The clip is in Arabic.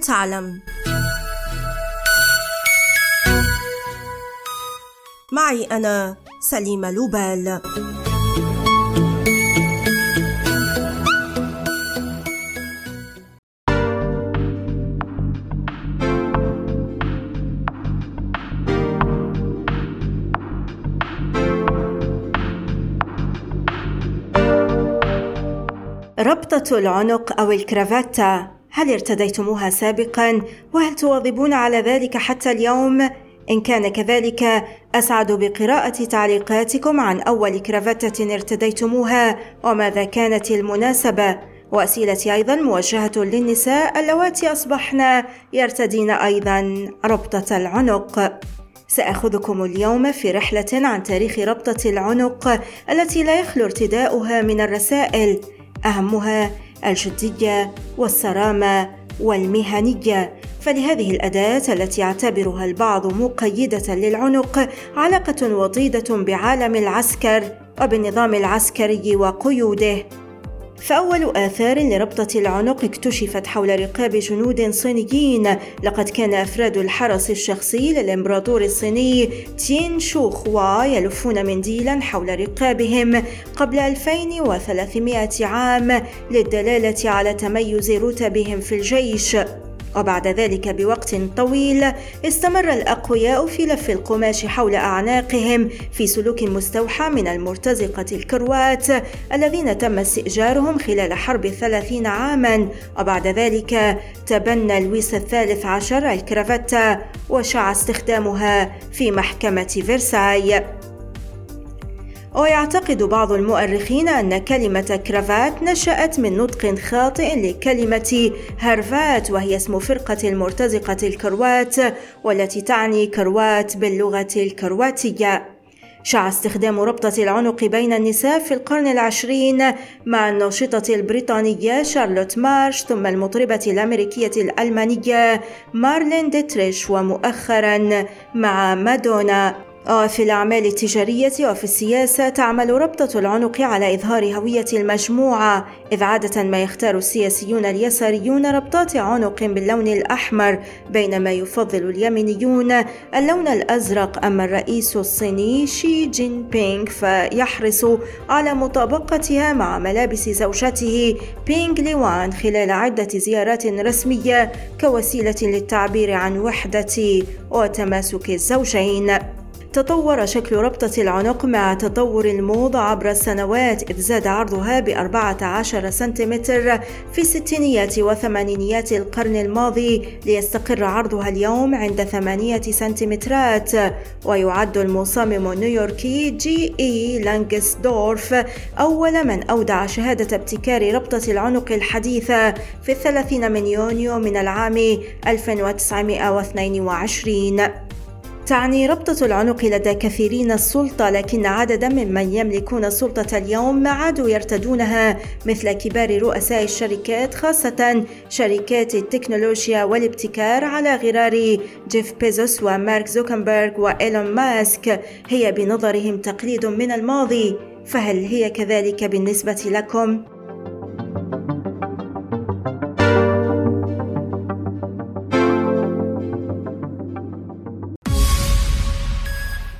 تعلم. معي أنا سليمة لوبال. ربطة العنق أو الكرافاتا هل ارتديتموها سابقا؟ وهل تواظبون على ذلك حتى اليوم؟ إن كان كذلك أسعد بقراءة تعليقاتكم عن أول كرافتة ارتديتموها وماذا كانت المناسبة. وأسئلتي أيضا موجهة للنساء اللواتي أصبحن يرتدين أيضا ربطة العنق. سأخذكم اليوم في رحلة عن تاريخ ربطة العنق التي لا يخلو ارتداؤها من الرسائل. أهمها الجديه والصرامة والمهنية. فلهذه الأداة التي يعتبرها البعض مقيدة للعنق علاقة وطيدة بعالم العسكر وبالنظام العسكري وقيوده. فأول آثار لربطة العنق اكتشفت حول رقاب جنود صينيين. لقد كان أفراد الحرس الشخصي للإمبراطور الصيني تين شو خوا يلفون منديلا حول رقابهم. قبل 2300 عام للدلالة على تميز رتبهم في الجيش. وبعد ذلك بوقت طويل استمر الأقوياء في لف القماش حول أعناقهم في سلوك مستوحى من المرتزقة الكروات الذين تم استئجارهم خلال حرب الثلاثين عاما. وبعد ذلك تبنى لويس الثالث عشر الكرافته وشاع استخدامها في محكمة فرساي ويعتقد بعض المؤرخين أن كلمة كرافات نشأت من نطق خاطئ لكلمة هارفات وهي اسم فرقة المرتزقة الكروات والتي تعني كروات باللغة الكرواتية. شاع استخدام ربطة العنق بين النساء في القرن العشرين مع الناشطة البريطانية شارلوت مارش ثم المطربة الأمريكية الألمانية مارلين ديتريش ومؤخرا مع مادونا. وفي الأعمال التجارية وفي السياسة تعمل ربطة العنق على إظهار هوية المجموعة إذ عادة ما يختار السياسيون اليساريون ربطات عنق باللون الأحمر بينما يفضل اليمينيون اللون الأزرق أما الرئيس الصيني شي جين بينغ فيحرص على مطابقتها مع ملابس زوجته بينغ ليوان خلال عدة زيارات رسمية كوسيلة للتعبير عن وحدة وتماسك الزوجين. تطور شكل ربطة العنق مع تطور الموضة عبر السنوات إذ زاد عرضها بأربعة عشر سنتيمتر في ستينيات وثمانينيات القرن الماضي ليستقر عرضها اليوم عند ثمانية سنتيمترات. ويعد المصمم النيويوركي جي إي لانجسدورف أول من أودع شهادة ابتكار ربطة العنق الحديثة في الثلاثين من يونيو من العام 1922 تعني ربطة العنق لدى كثيرين السلطة لكن عددا ممن يملكون السلطة اليوم ما عادوا يرتدونها مثل كبار رؤساء الشركات خاصة شركات التكنولوجيا والابتكار على غرار جيف بيزوس ومارك زوكنبرغ وإيلون ماسك هي بنظرهم تقليد من الماضي فهل هي كذلك بالنسبة لكم؟